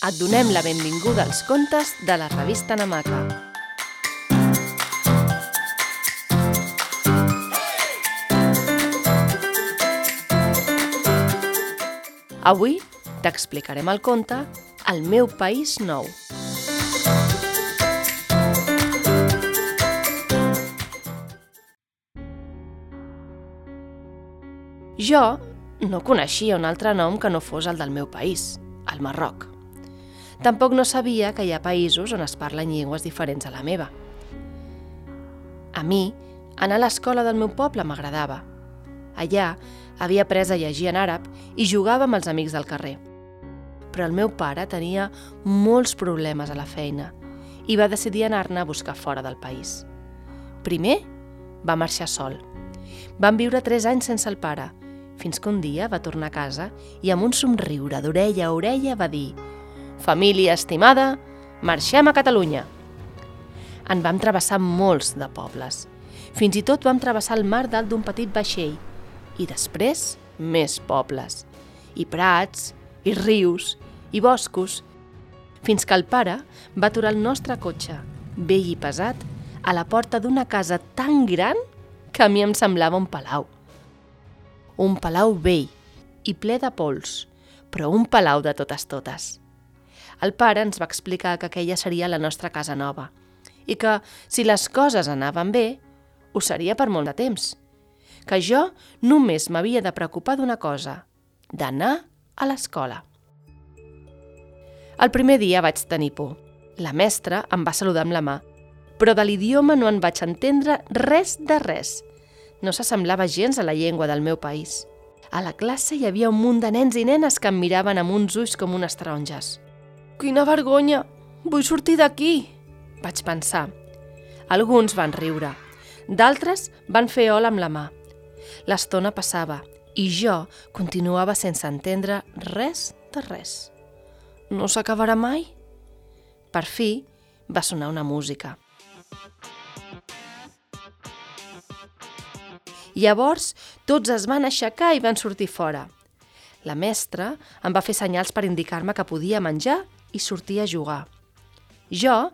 Et donem la benvinguda als contes de la revista Namaka. Avui t'explicarem el conte El meu país nou. Jo no coneixia un altre nom que no fos el del meu país, el Marroc. Tampoc no sabia que hi ha països on es parlen llengües diferents a la meva. A mi, anar a l'escola del meu poble m'agradava. Allà havia après a llegir en àrab i jugava amb els amics del carrer. Però el meu pare tenia molts problemes a la feina i va decidir anar-ne a buscar fora del país. Primer, va marxar sol. Van viure tres anys sense el pare, fins que un dia va tornar a casa i amb un somriure d'orella a orella va dir «Família estimada, marxem a Catalunya!» En vam travessar molts de pobles. Fins i tot vam travessar el mar dalt d'un petit vaixell. I després, més pobles. I prats, i rius, i boscos. Fins que el pare va aturar el nostre cotxe, vell i pesat, a la porta d'una casa tan gran que a mi em semblava un palau un palau vell i ple de pols, però un palau de totes totes. El pare ens va explicar que aquella seria la nostra casa nova i que, si les coses anaven bé, ho seria per molt de temps. Que jo només m'havia de preocupar d'una cosa, d'anar a l'escola. El primer dia vaig tenir por. La mestra em va saludar amb la mà, però de l'idioma no en vaig entendre res de res – no s'assemblava gens a la llengua del meu país. A la classe hi havia un munt de nens i nenes que em miraven amb uns ulls com unes taronges. Quina vergonya! Vull sortir d'aquí! Vaig pensar. Alguns van riure. D'altres van fer ol amb la mà. L'estona passava i jo continuava sense entendre res de res. No s'acabarà mai? Per fi va sonar una música. Llavors, tots es van aixecar i van sortir fora. La mestra em va fer senyals per indicar-me que podia menjar i sortir a jugar. Jo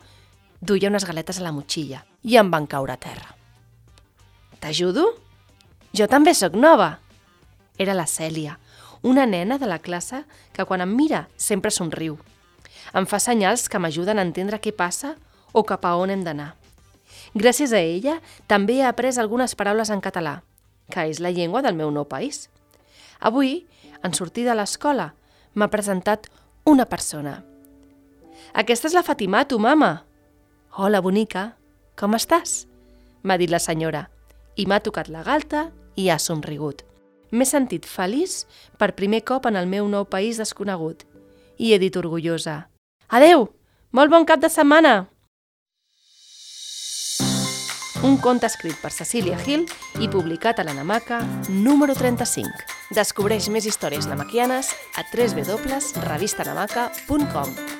duia unes galetes a la motxilla i em van caure a terra. T'ajudo? Jo també sóc nova. Era la Cèlia, una nena de la classe que quan em mira sempre somriu. Em fa senyals que m'ajuden a entendre què passa o cap a on hem d'anar. Gràcies a ella, també he après algunes paraules en català, que és la llengua del meu nou país. Avui, en sortir de l'escola, m'ha presentat una persona. Aquesta és la Fatimà, tu mama. Hola, bonica, com estàs? M'ha dit la senyora, i m'ha tocat la galta i ha somrigut. M'he sentit feliç per primer cop en el meu nou país desconegut i he dit orgullosa Adeu! Molt bon cap de setmana! un conte escrit per Cecília Gil i publicat a la Namaca número 35. Descobreix més històries namaquianes a www.revistanamaca.com.